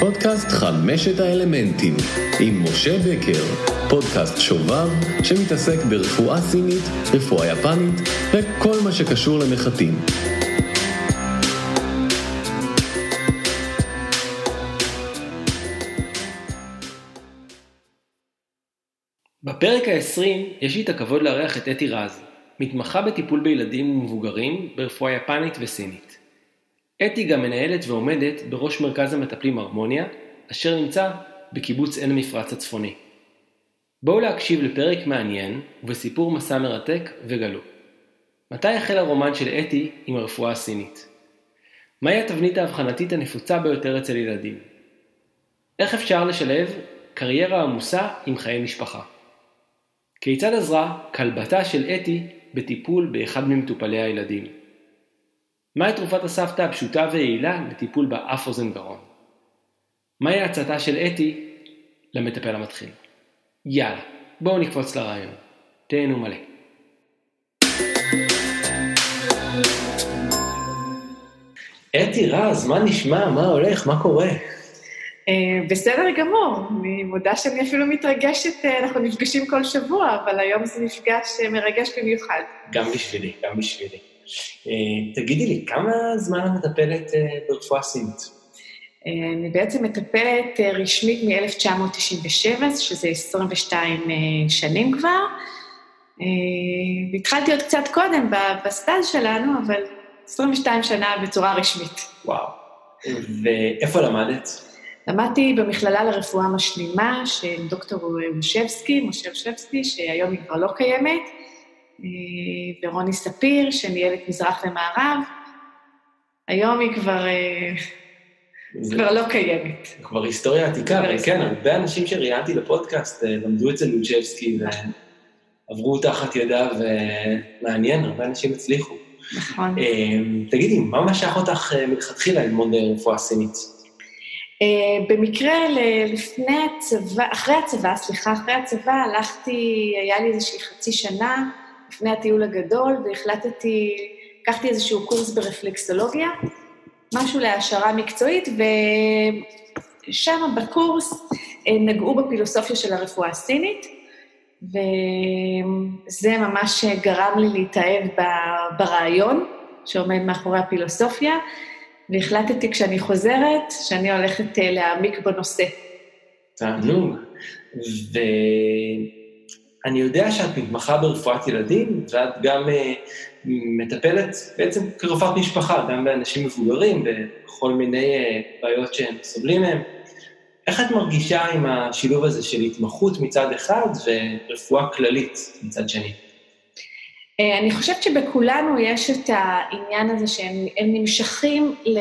פודקאסט חמשת האלמנטים, עם משה בקר, פודקאסט שובב שמתעסק ברפואה סינית, רפואה יפנית וכל מה שקשור למחטים. בפרק ה-20 יש לי את הכבוד לארח את אתי רז, מתמחה בטיפול בילדים ומבוגרים ברפואה יפנית וסינית. אתי גם מנהלת ועומדת בראש מרכז המטפלים הרמוניה, אשר נמצא בקיבוץ עין המפרץ הצפוני. בואו להקשיב לפרק מעניין ובסיפור מסע מרתק וגלו. מתי החל הרומן של אתי עם הרפואה הסינית? מהי התבנית האבחנתית הנפוצה ביותר אצל ילדים? איך אפשר לשלב קריירה עמוסה עם חיי משפחה? כיצד עזרה כלבתה של אתי בטיפול באחד ממטופלי הילדים? מהי תרופת הסבתא הפשוטה ויעילה לטיפול באף אוזן גרון? מהי ההצתה של אתי למטפל המתחיל? יאללה, בואו נקפוץ לרעיון. תהנו מלא. אתי רז, מה נשמע? מה הולך? מה קורה? אה, בסדר גמור, אני מודה שאני אפילו מתרגשת, אה, אנחנו נפגשים כל שבוע, אבל היום זה מפגש אה, מרגש במיוחד. גם בשבילי, גם בשבילי. תגידי לי, כמה זמן את מטפלת ברפואה סינית? אני בעצם מטפלת רשמית מ-1997, שזה 22 שנים כבר. והתחלתי עוד קצת קודם בסטאז' שלנו, אבל 22 שנה בצורה רשמית. וואו. ואיפה למדת? למדתי במכללה לרפואה משלימה של דוקטור מושבסקי, משה מושבסקי, שהיום היא כבר לא קיימת, אה, ורוני ספיר, שניהל את מזרח ומערב. היום היא כבר, אה, זה... כבר לא קיימת. כבר היסטוריה עתיקה, אבל כן, הרבה אנשים שראיינתי לפודקאסט אה, למדו אצל לוצ'בסקי ועברו תחת ידיו, ומעניין, הרבה אנשים הצליחו. נכון. תגידי, מה משך אותך מלכתחילה ללמוד רפואה סינית? במקרה לפני הצבא, אחרי הצבא, סליחה, אחרי הצבא הלכתי, היה לי איזושהי חצי שנה לפני הטיול הגדול, והחלטתי, לקחתי איזשהו קורס ברפלקסולוגיה, משהו להעשרה מקצועית, ושם בקורס uh, נגעו בפילוסופיה של הרפואה הסינית, וזה ממש גרם לי להתאהב ברעיון שעומד מאחורי הפילוסופיה. והחלטתי כשאני חוזרת שאני הולכת אה, להעמיק בנושא. תענוג. ואני יודע שאת מתמחה ברפואת ילדים, ואת גם uh, מטפלת בעצם כרופאת משפחה, גם באנשים מבוגרים, בכל מיני uh, בעיות שהם סובלים מהם. איך את מרגישה עם השילוב הזה של התמחות מצד אחד ורפואה כללית מצד שני? אה, אני חושבת שבכולנו יש את העניין הזה שהם נמשכים ל,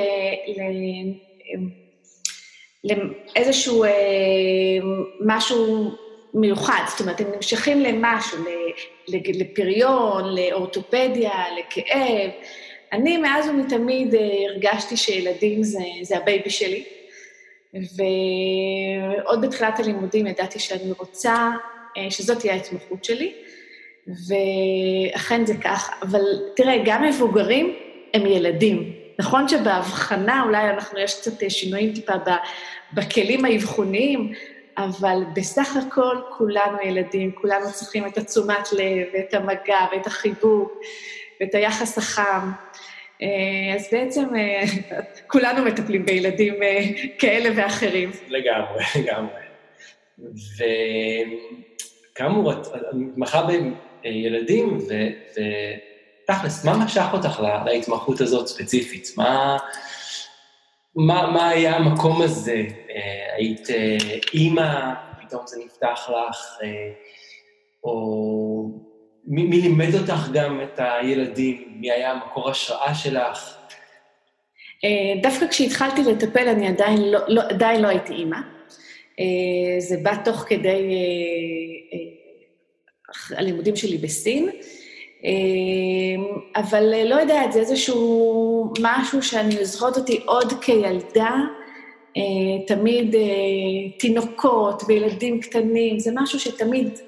ל, לאיזשהו משהו מיוחד, זאת אומרת, הם נמשכים למשהו, לפריון, לאורתופדיה, לכאב. אני מאז ומתמיד אה, הרגשתי שילדים זה, זה ה baby שלי, ועוד בתחילת הלימודים ידעתי שאני רוצה שזאת תהיה ההתמחות שלי. ואכן זה כך. אבל תראה, גם מבוגרים הם ילדים. נכון שבהבחנה אולי אנחנו, יש קצת שינויים טיפה בכלים האבחוניים, אבל בסך הכל כולנו ילדים, כולנו צריכים את התשומת לב, ואת המגע, ואת החיבוק, ואת היחס החם. אה, אז בעצם אה, כולנו מטפלים בילדים אה, כאלה ואחרים. לגמרי, לגמרי. וכאמור, את מתמחה אה, ילדים, ותכלס, מה משך אותך להתמחות הזאת ספציפית? מה, מה, מה היה המקום הזה? אה, היית אה, אימא, פתאום זה נפתח לך, או מי, מי לימד אותך גם את הילדים? מי היה מקור השראה שלך? דווקא כשהתחלתי לטפל, אני עדיין לא, לא, עדיין לא הייתי אימא. זה בא תוך כדי הלימודים שלי בסין, אבל אה, לא יודעת, זה איזשהו משהו שאני זוכרת אותי עוד כילדה, אה, תמיד אה, תינוקות וילדים קטנים, זה משהו שתמיד,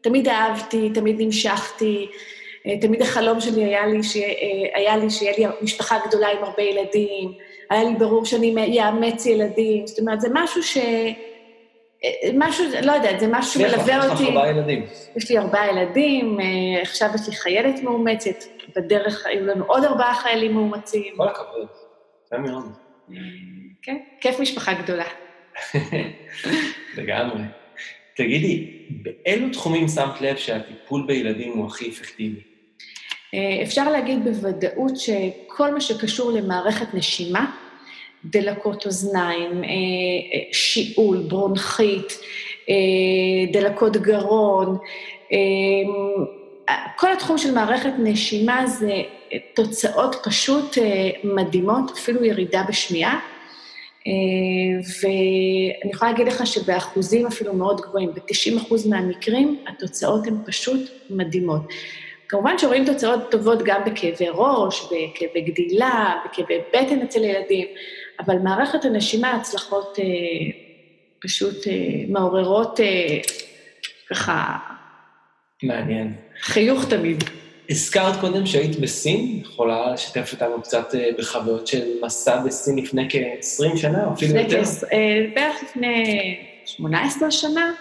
תמיד אהבתי, תמיד נמשכתי, אה, תמיד החלום שלי היה לי, ש... היה לי שיהיה לי משפחה גדולה עם הרבה ילדים, היה לי ברור שאני אאמץ ילדים, זאת אומרת, זה משהו ש... משהו, לא יודעת, זה משהו שמלווה אותי. יש לך ארבעה ילדים. יש לי ארבעה ילדים, עכשיו יש לי חיילת מאומצת, בדרך היו לנו עוד ארבעה חיילים מאומצים. כל הכבוד, זה מאוד. כן, כיף משפחה גדולה. לגמרי. תגידי, באילו תחומים שמת לב שהטיפול בילדים הוא הכי אפקטיבי? אה, אפשר להגיד בוודאות שכל מה שקשור למערכת נשימה, דלקות אוזניים, אה, אה, שיעול, ברונכית, דלקות גרון, כל התחום של מערכת נשימה זה תוצאות פשוט מדהימות, אפילו ירידה בשמיעה. ואני יכולה להגיד לך שבאחוזים אפילו מאוד גבוהים, ב-90% מהמקרים התוצאות הן פשוט מדהימות. כמובן שרואים תוצאות טובות גם בכאבי ראש, בכאבי גדילה, בכאבי בטן אצל ילדים, אבל מערכת הנשימה, הצלחות אה, פשוט אה, מעוררות אה, ככה... מעניין. חיוך תמיד. הזכרת קודם שהיית בסין, יכולה לשתף אותנו קצת אה, בחוויות של מסע בסין לפני כ-20 שנה, או אפילו יותר? אה, בערך לפני 18 שנה.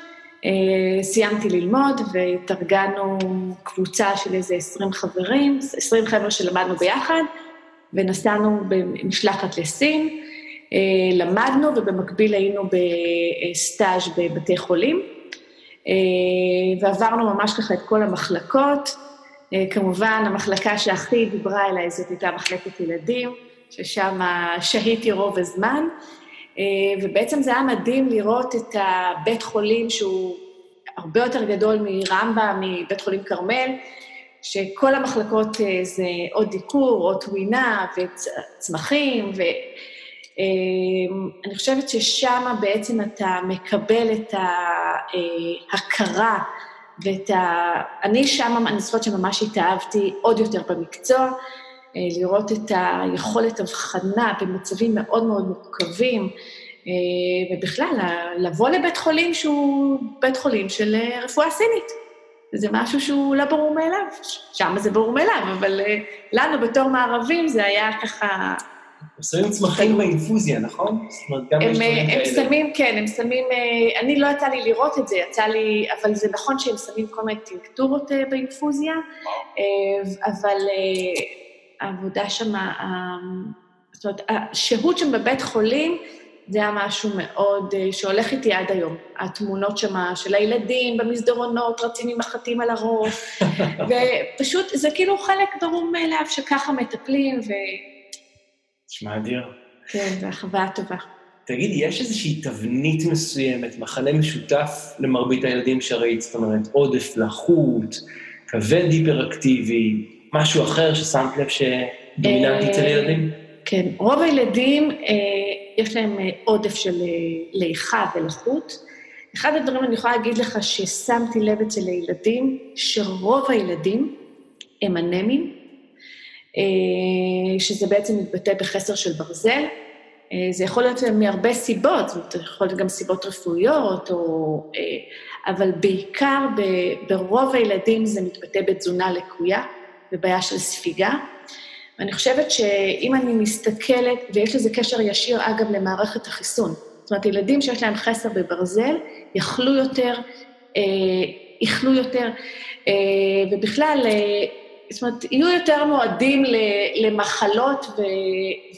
אה, סיימתי ללמוד והתארגנו קבוצה של איזה 20 חברים, 20 חבר'ה שלמדנו ביחד, ונסענו במשלחת לסין. למדנו ובמקביל היינו בסטאז' בבתי חולים, ועברנו ממש ככה את כל המחלקות. אה, כמובן, המחלקה שהכי דיברה אליי זאת הייתה מחלקת ילדים, ששם שהיתי רוב הזמן, אה, ובעצם זה היה מדהים לראות את הבית חולים שהוא הרבה יותר גדול מרמב"ם, מבית חולים כרמל, שכל המחלקות אה, זה או דיקור, או טווינה, וצמחים, ואני חושבת ששם בעצם אתה מקבל את ההכרה ואת ה... אני שם, אני זוכרת שממש התאהבתי עוד יותר במקצוע, אה, לראות את היכולת הבחנה במצבים מאוד מאוד מורכבים, אה, ובכלל, לבוא לבית חולים שהוא בית חולים של אה, רפואה סינית. זה משהו שהוא לא ברור מאליו. שם זה ברור מאליו, אבל לנו בתור מערבים זה היה ככה שמים צמחים באינפוזיה, נכון? זאת אומרת, גם יש דברים כאלה. הם שמים, כן, הם שמים, אה, אני לא יצא לי לראות את זה, יצא לי, אבל זה נכון שהם שמים כל מיני טינקטורות אה, באינפוזיה, אה, אבל העבודה שם, זאת אומרת, השהות שם בבית חולים, זה היה משהו מאוד, שהולך איתי עד היום. התמונות שם של הילדים במסדרונות, רצים עם מחטים על הראש, ופשוט, זה כאילו חלק ברור מאליו שככה מטפלים, ו... נשמע אדיר. כן, זו חוויה טובה. תגידי, יש איזושהי תבנית מסוימת, מחנה משותף למרבית הילדים שראית, זאת אומרת, עודף לחות, כבד היפראקטיבי, משהו אחר ששמת לב שדומיננטי אצל ילדים? כן, רוב הילדים, אה, יש להם אה, עודף של אה, ליכה ולחות. אחד הדברים אני יכולה להגיד לך ששמתי לב אצל הילדים, שרוב הילדים הם אנמים, אה, שזה בעצם מתבטא בחסר של ברזל. אה, זה יכול להיות מהרבה סיבות, זאת יכול להיות גם סיבות רפואיות, או, אה, אבל בעיקר ברוב הילדים זה מתבטא בתזונה לקויה, בבעיה של ספיגה. ואני חושבת שאם אני מסתכלת, ויש לזה קשר ישיר, אגב, למערכת החיסון. זאת אומרת, ילדים שיש להם חסר בברזל, יכלו יותר, איכלו יותר, ובכלל, זאת אומרת, יהיו יותר מועדים למחלות ו...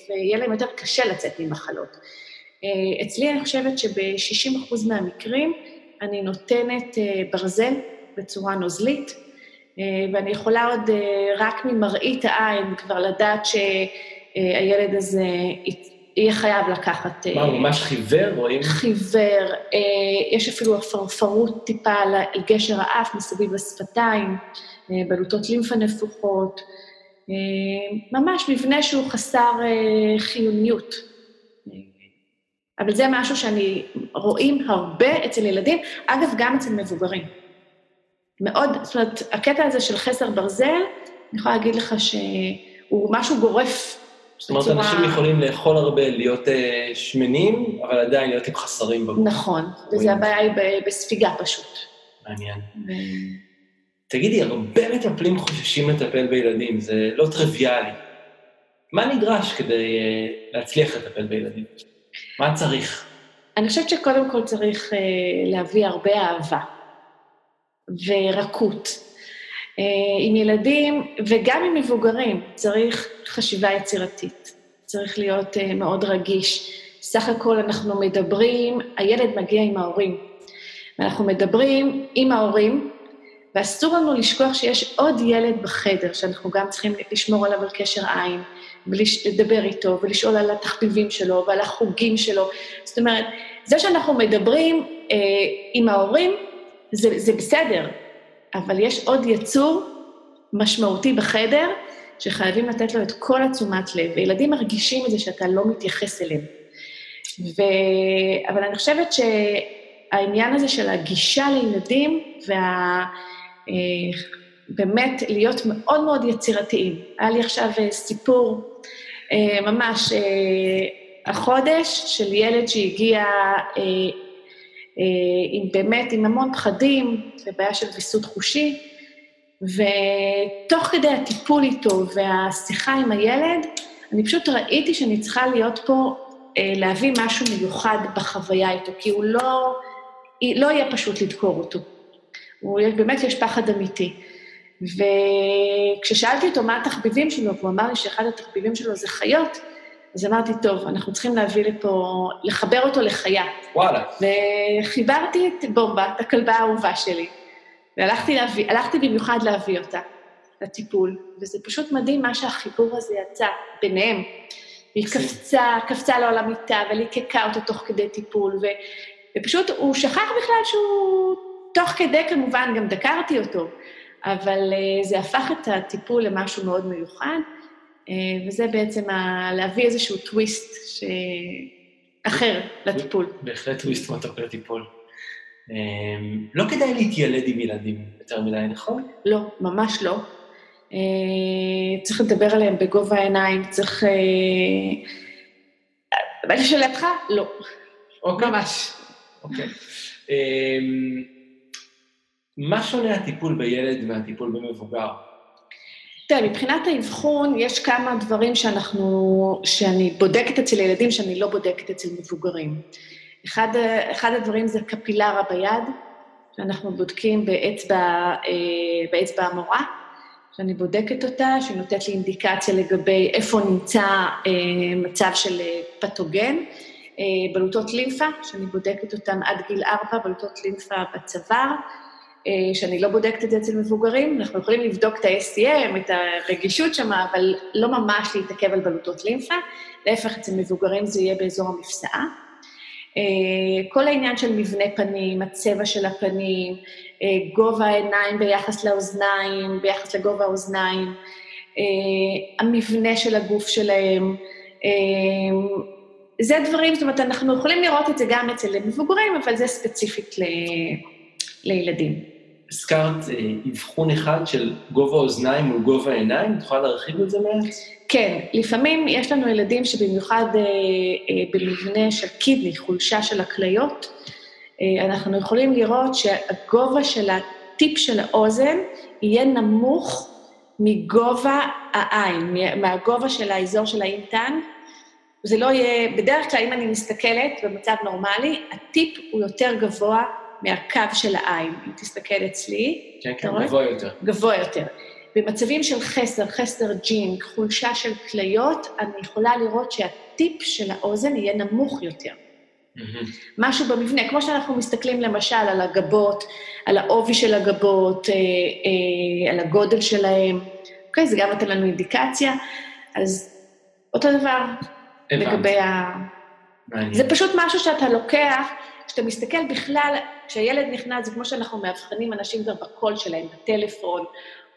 ויהיה להם יותר קשה לצאת ממחלות. אה, אצלי אני חושבת שב-60% מהמקרים אני נותנת אה, ברזל בצורה נוזלית, אה, ואני יכולה עוד רק ממראית העין כבר לדעת שהילד הזה יהיה חייב לקחת... מה, הוא ממש חיוור? רואים? חיוור, יש אפילו עפרפרות טיפה על גשר האף מסביב לשפתיים. אה, בלוטות לימפה נפוחות, אה, ממש מבנה שהוא חסר אה, חיוניות. אבל זה משהו שאני רואים הרבה אצל ילדים, אגב, גם אצל מבוגרים. מאוד, זאת אומרת, הקטע הזה של חסר ברזל, אני יכולה להגיד לך שהוא משהו גורף. זאת אומרת, בצורה... אנשים יכולים לאכול הרבה, להיות uh, שמנים, אבל עדיין להיות עם חסרים בגוף. נכון, וזה הבעיה היא בספיגה פשוט. מעניין. ו... תגידי, הרבה מטפלים חוששים לטפל בילדים, זה לא טריוויאלי. מה נדרש כדי uh, להצליח לטפל בילדים? מה צריך? אני חושבת שקודם כל צריך uh, להביא הרבה אהבה ורקות. Uh, עם ילדים וגם עם מבוגרים צריך חשיבה יצירתית. צריך להיות מאוד רגיש. סך הכל אנחנו מדברים, הילד מגיע עם ההורים. ואנחנו מדברים עם ההורים, ואסור לנו לשכוח שיש עוד ילד בחדר, שאנחנו גם צריכים לשמור עליו על קשר עין, ולדבר איתו, ולשאול על התחביבים שלו, ועל החוגים שלו. זאת אומרת, זה שאנחנו מדברים אה, עם ההורים, זה, זה בסדר, אבל יש עוד יצור משמעותי בחדר, שחייבים לתת לו את כל התשומת לב, וילדים מרגישים את זה שאתה לא מתייחס אליהם. ו... אבל אני חושבת שהעניין הזה של הגישה לילדים, וה... אה, באמת להיות מאוד מאוד יצירתיים. היה לי עכשיו אה, סיפור אה, ממש החודש של ילד שהגיע עם באמת, עם המון פחדים ובעיה של ויסות חושי, ותוך כדי הטיפול איתו והשיחה עם הילד, אני פשוט ראיתי שאני צריכה להיות פה, להביא משהו מיוחד בחוויה איתו, כי הוא לא, לא יהיה פשוט לדקור אותו. באמת יש פחד אמיתי. וכששאלתי אותו מה התחביבים שלו, והוא אמר לי שאחד התחביבים שלו זה חיות, אז אמרתי, טוב, אנחנו צריכים להביא לפה, לחבר אותו לחיה. וואלה. וחיברתי את בומבה, את הכלבה האהובה שלי, והלכתי להביא, הלכתי במיוחד להביא אותה לטיפול, וזה פשוט מדהים מה שהחיבור הזה יצא ביניהם. והיא קפצה, קפצה לו על המיטה וליקקה אותו תוך כדי טיפול, ו, ופשוט הוא שכח בכלל שהוא תוך כדי כמובן גם דקרתי אותו, אבל uh, זה הפך את הטיפול למשהו מאוד מיוחד, uh, וזה בעצם ה... להביא איזשהו טוויסט ש... אחר לטיפול. בהחלט טוויסט מתוק לטיפול. Um, לא כדאי להתיילד עם ילדים יותר מדי, נכון? לא, ממש לא. צריך לדבר עליהם בגובה העיניים, צריך... Uh, לשאלתך, לא. אוקיי. ממש. אוקיי. מה שונה הטיפול בילד מהטיפול במבוגר? תראה, מבחינת האבחון, יש כמה דברים שאנחנו, שאני בודקת אצל ילדים שאני לא בודקת אצל מבוגרים. אחד, אחד הדברים זה קפילרה ביד, שאנחנו בודקים באצבע, אה, באצבע המורה, שאני בודקת אותה, שהיא נותנת לי אינדיקציה לגבי איפה נמצא אה, מצב של אה, פתוגן. בלוטות לימפה, שאני בודקת אותן עד גיל ארבע, בלוטות לימפה בצוואר. אה, שאני לא בודקת את זה אצל מבוגרים, אנחנו יכולים לבדוק את ה-SCM, את הרגישות שם, אבל לא ממש להתעכב על בלוטות לימפה, להפך, אצל מבוגרים זה יהיה באזור המפסעה. אה, כל העניין של מבנה פנים, הצבע של הפנים, אה, גובה העיניים ביחס לאוזניים, ביחס לגובה האוזניים, המבנה של הגוף שלהם, זה דברים, זאת אומרת, אנחנו יכולים לראות את זה גם אצל מבוגרים, אבל זה ספציפית ל... לילדים. הזכרת אה, אבחון אחד של גובה אוזניים מול גובה עיניים, את יכולה להרחיב את זה מעט? כן, לפעמים יש לנו ילדים שבמיוחד אה, אה, במבנה של קידני, חולשה של הכליות, אה, אנחנו יכולים לראות שהגובה של הטיפ של האוזן יהיה נמוך מגובה העין, מהגובה של האזור של האינטן. זה לא יהיה, בדרך כלל אם אני מסתכלת במצב נורמלי, הטיפ הוא יותר גבוה מהקו של העין. אם תסתכל אצלי, כן, כן, גבוה יותר. גבוה יותר. במצבים של חסר, חסר ג'ינק, חולשה של כליות, אני יכולה לראות שהטיפ של האוזן יהיה נמוך יותר. Mm-hmm. משהו במבנה, כמו שאנחנו מסתכלים למשל על הגבות, על העובי של הגבות, אה, אה, על הגודל שלהם, אוקיי? זה גם נותן לנו אינדיקציה. אז אותו דבר לגבי ה... מעניין. זה פשוט משהו שאתה לוקח, כשאתה מסתכל בכלל, כשהילד נכנס, זה כמו שאנחנו מאבחנים אנשים גם בקול שלהם, בטלפון,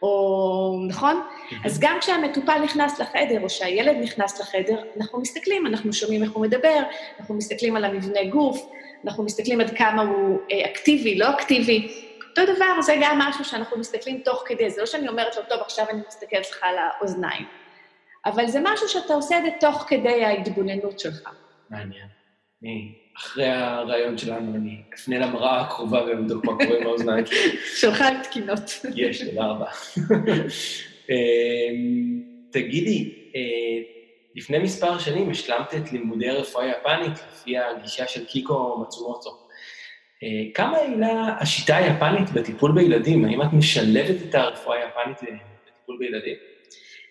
או, נכון? Mm-hmm. אז גם כשהמטופל נכנס לחדר, או שהילד נכנס לחדר, אנחנו מסתכלים, אנחנו שומעים איך הוא מדבר, אנחנו מסתכלים על המבנה גוף, אנחנו מסתכלים עד כמה הוא אה, אקטיבי, לא אקטיבי. אותו דבר, זה גם משהו שאנחנו מסתכלים תוך כדי, זה לא שאני אומרת לו, טוב, עכשיו אני מסתכלת לך על האוזניים. אבל זה משהו שאתה עושה את זה תוך כדי ההתבוננות שלך. מעניין. אחרי הרעיון שלנו, אני אפנה למראה הקרובה ואבדוק מה קורה עם האוזניים שלי. שלך הן תקינות. יש, תודה רבה. אמ, תגידי, אה, לפני מספר שנים השלמת את לימודי הרפואה היפנית לפי הגישה של קיקו מצומוטו. אה, כמה העילה השיטה היפנית בטיפול בילדים? האם את משלבת את הרפואה היפנית בטיפול בילדים?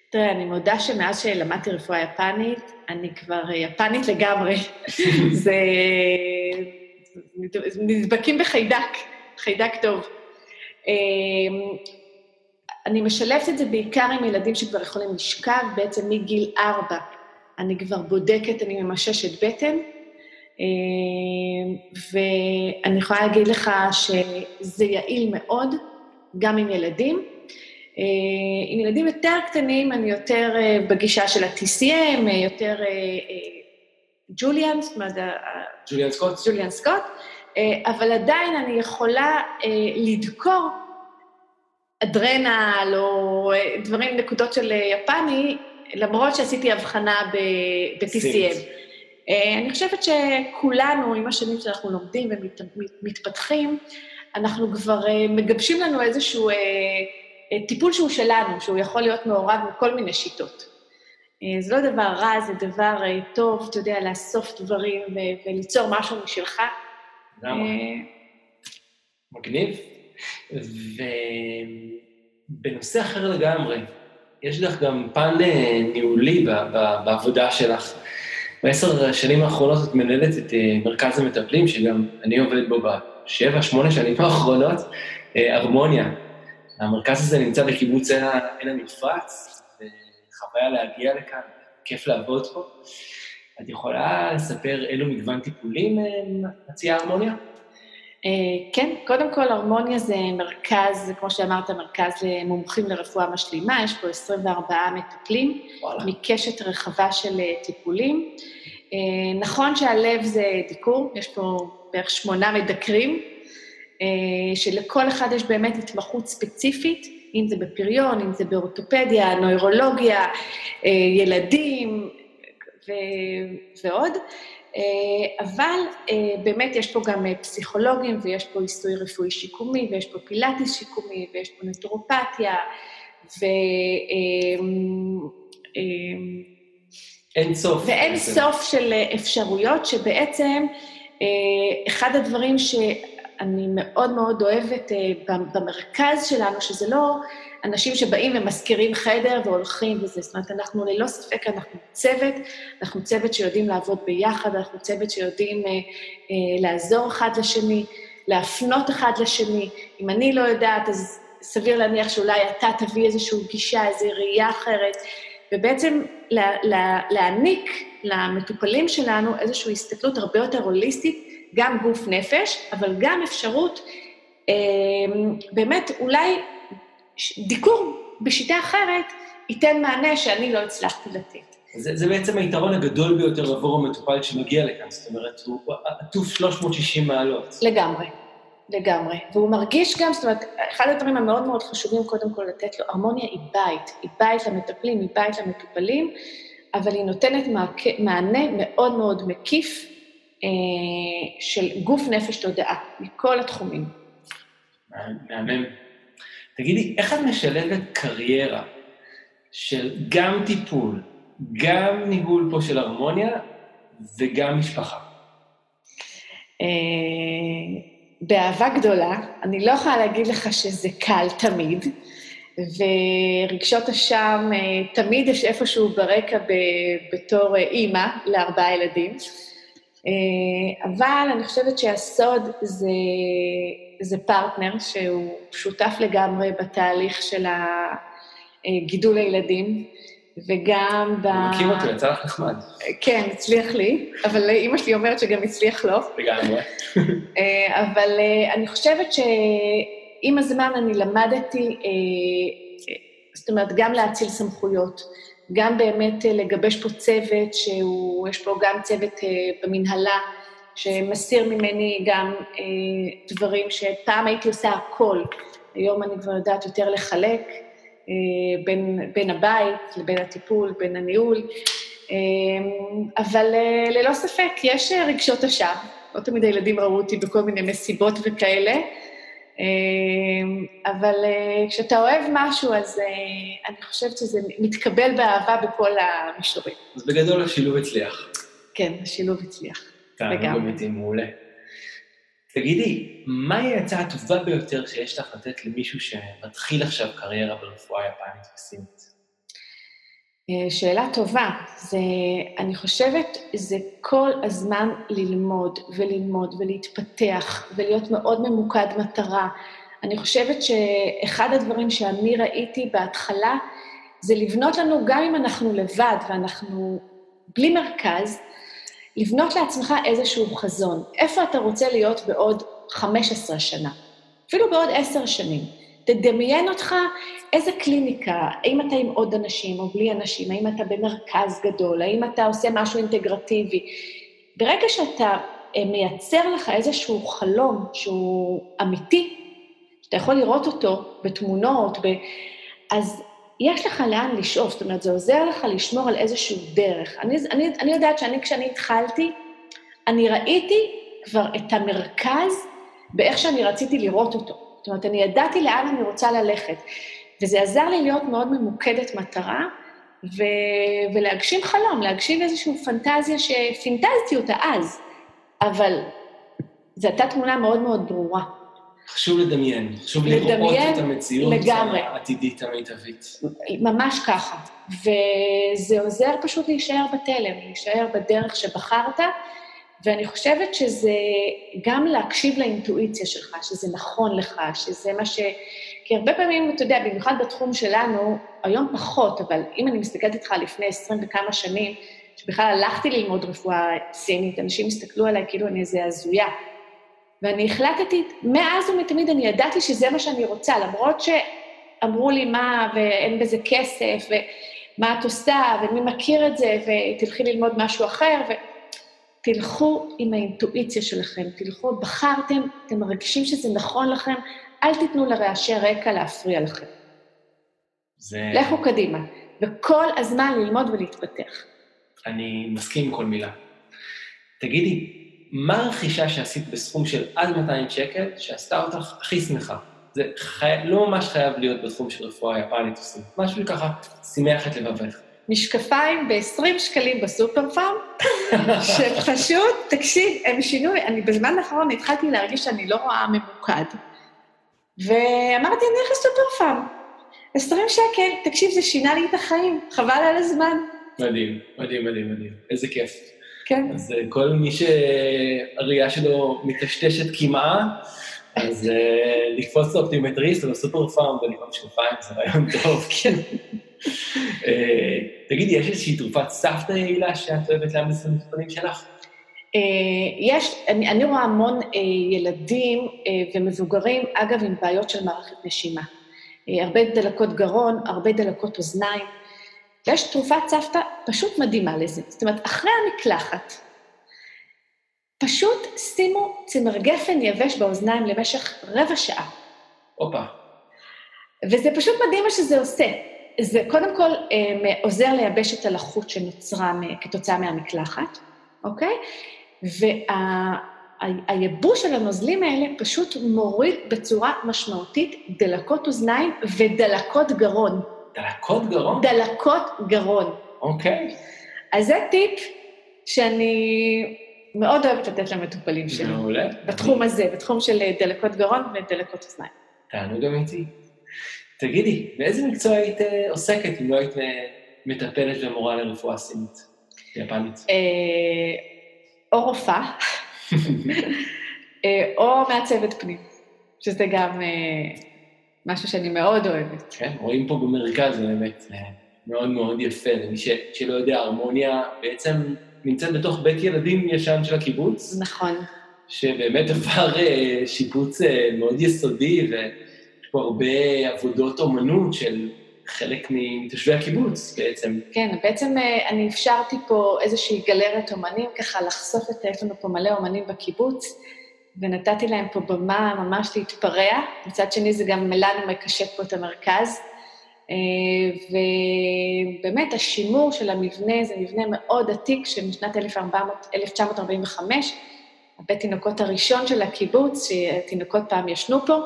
תראה, אני מודה שמאז שלמדתי רפואה יפנית, אני כבר יפנית לגמרי. זה... נדבקים בחיידק, חיידק טוב. אמ, אני משלבת את זה בעיקר עם ילדים שכבר יכולים לשכב, בעצם מגיל ארבע. אני כבר בודקת, אני ממששת בטן, אמ, ואני יכולה להגיד לך שזה יעיל מאוד, גם עם ילדים. אה, עם ילדים יותר קטנים, אני יותר אה, בגישה של ה-TCM, אה, יותר ג'וליאן, זאת אומרת... ג'וליאן סקוט. ג'וליאן סקוט, אבל עדיין אני יכולה לדקור אדרנל או דברים, נקודות של יפני, למרות שעשיתי הבחנה ב-TCM. אני חושבת שכולנו, עם השנים שאנחנו לומדים ומתפתחים, אנחנו כבר מגבשים לנו איזשהו טיפול שהוא שלנו, שהוא יכול להיות מעורב בכל מיני שיטות. אה, זה לא דבר רע, זה דבר אה, טוב, אתה יודע, לאסוף דברים וליצור משהו משלך. למה? מגניב. ובנושא אחר לגמרי, יש לך גם פן ניהולי בעבודה שלך. בעשר השנים האחרונות את מנהלת את מרכז המטפלים, שגם אני עובד בו בשבע, שמונה שנים האחרונות, הרמוניה. המרכז הזה נמצא בקיבוץ עין המפרץ, וחוויה להגיע לכאן, כיף לעבוד פה. את יכולה לספר אילו מגוון טיפולים אה, מציעה הרמוניה? אה, כן, קודם כל, הרמוניה זה מרכז, כמו שאמרת, מרכז למומחים לרפואה משלימה, יש פה 24 מטפלים, וואלה. מקשת רחבה של אה, טיפולים. נכון שהלב זה דיקור, יש פה בערך שמונה מדקרים, שלכל אחד יש באמת התמחות ספציפית, אם זה בפריון, אם זה באורתופדיה, נוירולוגיה, אה, ילדים ו- ועוד. אה, אבל באמת יש פה גם פסיכולוגים, ויש פה עיסוי רפואי שיקומי, ויש פה פילאטיס שיקומי, ויש פה נטורופתיה, ו... אין סוף. ואין סוף של אפשרויות שבעצם אחד הדברים ש... אני מאוד מאוד אוהבת uh, במרכז שלנו, שזה לא אנשים שבאים ומזכירים חדר והולכים וזה, זאת אומרת, אנחנו ללא ספק, אנחנו צוות, אנחנו צוות שיודעים לעבוד ביחד, אנחנו צוות שיודעים uh, uh, לעזור אחד לשני, להפנות אחד לשני. אם אני לא יודעת, אז סביר להניח שאולי אתה תביא איזושהי גישה, איזו ראייה אחרת, ובעצם לה, לה, להעניק למטופלים שלנו איזושהי הסתכלות הרבה יותר הוליסטית, גם גוף נפש, אבל גם אפשרות, אה, באמת, אולי דיקור בשיטה אחרת ייתן מענה שאני לא הצלחתי לתת. זה, זה בעצם היתרון הגדול ביותר עבור המטופל שמגיע לכאן, זאת אומרת, הוא עטוף 360 מעלות. לגמרי, לגמרי. והוא מרגיש גם, זאת אומרת, אחד הדברים המאוד מאוד חשובים קודם כל לתת לו, הרמוניה היא בית, היא בית למטפלים, היא בית למטופלים, אבל היא נותנת מענה מאוד מאוד מקיף של גוף, נפש, תודעה, מכל התחומים. מהמם. תגידי, איך את משלבת קריירה של גם טיפול, גם ניהול פה של הרמוניה וגם משפחה? אה, באהבה גדולה. אני לא יכולה להגיד לך שזה קל תמיד, ורגשות אשם אה, תמיד יש איפשהו ברקע בתור אימא לארבעה ילדים. אה, אבל אני חושבת שהסוד זה, זה פרטנר שהוא שותף לגמרי בתהליך של גידול הילדים, וגם ב... אני מכיר אותו, יצא לך נחמד. כן, הצליח לי, אבל אימא שלי אומרת שגם הצליח לו. לגמרי. אה, אבל אה, אני חושבת שעם הזמן אני למדתי, זאת אומרת, גם להציל סמכויות. גם באמת אה, לגבש פה צוות, שיש פה גם צוות אה, במנהלה, שמסיר ממני גם אה, דברים שפעם הייתי עושה הכל. היום אני כבר יודעת יותר לחלק בין, בין הבית לבין הטיפול, בין הניהול, אבל ללא ספק, יש רגשות אשם. לא תמיד הילדים ראו אותי בכל מיני מסיבות וכאלה, אבל אה, כשאתה אוהב משהו, אז אני חושבת שזה מתקבל באהבה בכל המישורים. אז בגדול השילוב הצליח. כן, השילוב הצליח. לגמרי. אמיתי, מעולה. תגידי, מהי העצה הטובה ביותר שיש לך לתת למישהו שמתחיל עכשיו קריירה ברפואה יפנית וסינית? אה, שאלה טובה. זה, אני חושבת, זה כל הזמן ללמוד וללמוד ולהתפתח ולהיות מאוד ממוקד מטרה. אני חושבת שאחד הדברים שאני ראיתי בהתחלה, זה לבנות לנו, גם אם אנחנו לבד ואנחנו בלי מרכז, לבנות לעצמך איזשהו חזון. איפה אתה רוצה להיות בעוד 15 שנה? אפילו בעוד 10 שנים. תדמיין אותך איזה קליניקה, האם אתה עם עוד אנשים או בלי אנשים, האם אתה במרכז גדול, האם אתה עושה משהו אינטגרטיבי. ברגע שאתה אה, מייצר לך איזשהו חלום שהוא אמיתי, שאתה יכול לראות אותו בתמונות, ב... אז יש לך לאן לשאוף, זאת אומרת, זה עוזר לך לשמור על איזשהו דרך. אני, אני, אני יודעת שאני, כשאני התחלתי, אני ראיתי כבר את המרכז באיך שאני רציתי לראות אותו. זאת אומרת, אני ידעתי לאן אני רוצה ללכת. וזה עזר לי להיות מאוד ממוקדת מטרה, ו... ולהגשים חלום, להגשים איזושהי פנטזיה שפינטזתי אותה אז, אבל זו הייתה תמונה מאוד מאוד ברורה. חשוב לדמיין, חשוב לראות את המציאות לגמרי. העתידית המיטבית. ממש ככה. וזה עוזר פשוט להישאר בתלם, להישאר בדרך שבחרת, ואני חושבת שזה גם להקשיב לאינטואיציה שלך, שזה נכון לך, שזה מה ש... כי הרבה פעמים, אתה יודע, במיוחד בתחום שלנו, היום פחות, אבל אם אני מסתכלת איתך לפני עשרים וכמה שנים, שבכלל הלכתי ללמוד רפואה סינית, אנשים הסתכלו עליי כאילו אני איזה הזויה. ואני החלטתי, מאז ומתמיד אני ידעתי שזה מה שאני רוצה, למרות שאמרו לי מה, ואין בזה כסף, ומה את עושה, ומי מכיר את זה, ותלכי ללמוד משהו אחר, ו... תלכו עם האינטואיציה שלכם, תלכו, בחרתם, אתם מרגישים שזה נכון לכם, אל תיתנו לרעשי רקע להפריע לכם. זה... לכו קדימה, וכל הזמן ללמוד ולהתפתח. אני מסכים עם כל מילה. תגידי, מה הרכישה שעשית בסכום של עד 200 שקל שעשתה אותך הכי שמחה? זה חי... לא ממש חייב להיות בתחום של רפואה יפנית משהו ככה שימח את לבבך. משקפיים ב-20 שקלים בסופר פארם, שפשוט, תקשיב, הם שינו, אני בזמן האחרון התחלתי להרגיש שאני לא רואה ממוקד, ואמרתי, אני הולכת לסופר פארם. 20 שקל, תקשיב, זה שינה לי את החיים, חבל על הזמן. מדהים, מדהים, מדהים, מדהים. איזה כיף. כן. אז אה, כל מי שהראייה שלו מטשטשת כמעה, אז אה, לקפוץ לאופטימטריסט או לסופר פארם ולקנות משקפיים זה רעיון טוב. כן. אה, תגידי, יש איזושהי תרופת סבתא יעילה שאת אוהבת להמליץ למטופלים שלך? יש, אני, אני רואה המון ילדים ומבוגרים, אגב, עם בעיות של מערכת נשימה. הרבה דלקות גרון, הרבה דלקות אוזניים. יש תרופת סבתא פשוט מדהימה לזה. זאת אומרת, אחרי המקלחת, פשוט שימו צמר גפן יבש באוזניים למשך רבע שעה. הופה. וזה פשוט מדהים מה שזה עושה. זה קודם כל אה, עוזר לייבש את הלחות שנוצרה כתוצאה מהמקלחת, אוקיי? והייבוש של הנוזלים האלה פשוט מוריד בצורה משמעותית דלקות אוזניים ודלקות גרון. דלקות גרון? דלקות גרון. אוקיי. אז זה טיפ שאני מאוד אוהבת לתת למטופלים שלי. מעולה. בתחום הזה, בתחום של דלקות גרון ודלקות אוזניים. תענוג אמיתי. תגידי, באיזה מקצוע היית אה, עוסקת אם לא היית אה, מטפלת ומורה לרפואה סינית, יפנית? אה, או רופאה, או מעצבת פנים, שזה גם משהו שאני מאוד אוהבת. כן, רואים פה במרכז, באמת מאוד מאוד יפה. למי שלא יודע, הרמוניה בעצם נמצאת בתוך בית ילדים ישן של הקיבוץ. נכון. שבאמת עבר שיפוץ מאוד יסודי, ו... פה הרבה עבודות אומנות של חלק מתושבי הקיבוץ בעצם. כן, בעצם אה, אני אפשרתי פה איזושהי גלרת אומנים, ככה לחשוף את, יש לנו פה מלא אומנים בקיבוץ, ונתתי להם פה במה ממש להתפרע. מצד שני, זה גם לנו מקשט פה את המרכז. ובאמת השימור של המבנה זה מבנה מאוד עתיק שמשנת 1400, 1945, הבית תינוקות הראשון של הקיבוץ, שתינוקות פעם ישנו פה,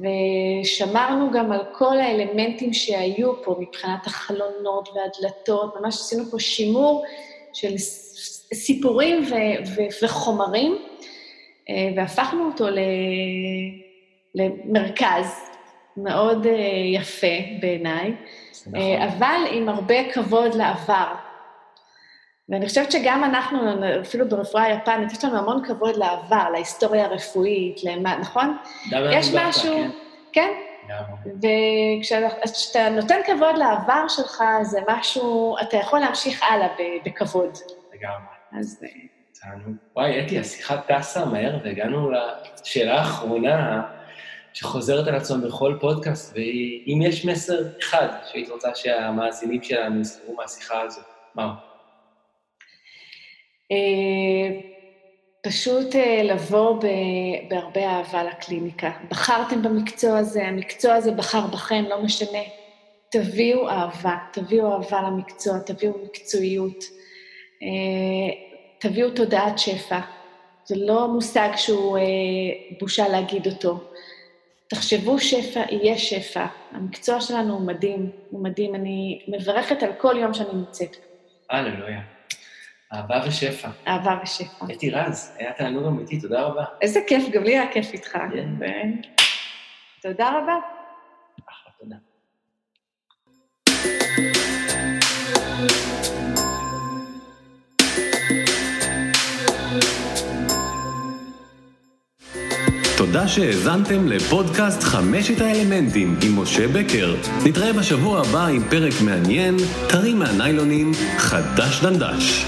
ושמרנו גם על כל האלמנטים שהיו פה מבחינת החלונות והדלתות, ממש עשינו פה שימור של סיפורים ו- ו- וחומרים, אה, והפכנו אותו למרכז מאוד אה, יפה בעיניי, נכון. אבל עם הרבה כבוד לעבר. ואני חושבת שגם אנחנו, אפילו ברפואה היפנית, יש לנו המון כבוד לעבר, להיסטוריה הרפואית, למה, נכון? יש משהו, כן? וכשאתה נותן כבוד לעבר שלך, זה משהו, אתה יכול להמשיך הלאה בכבוד. לגמרי. אז... אה, וואי, אתי, השיחה טסה מהר, והגענו לשאלה האחרונה, שחוזרת על עצמה בכל פודקאסט, ואם יש מסר אחד שהיית רוצה שהמאזינים שלנו יזכרו מהשיחה הזו, מהו? אה, פשוט אה, לבוא בהרבה אהבה לקליניקה. בחרתם במקצוע הזה, המקצוע הזה בחר בכם, לא משנה. תביאו אהבה, תביאו אהבה למקצוע, תביאו מקצועיות, אה, תביאו תודעת שפע. זה לא מושג שהוא בושה להגיד אותו. תחשבו שפע, יהיה שפע. המקצוע שלנו הוא מדהים, הוא מדהים. אני מברכת על כל יום שאני נמצאת פה. הללויה. אהבה ושפע. אהבה ושפע. אתי רז, היה תענוג אמיתי, תודה רבה. איזה כיף, גם לי היה כיף איתך. כן. תודה רבה. אחלה, תודה. תודה שהאזנתם לפודקאסט חמשת האלמנטים עם משה בקר. נתראה בשבוע הבא עם פרק מעניין, טרי מהניילונים, חדש דנדש.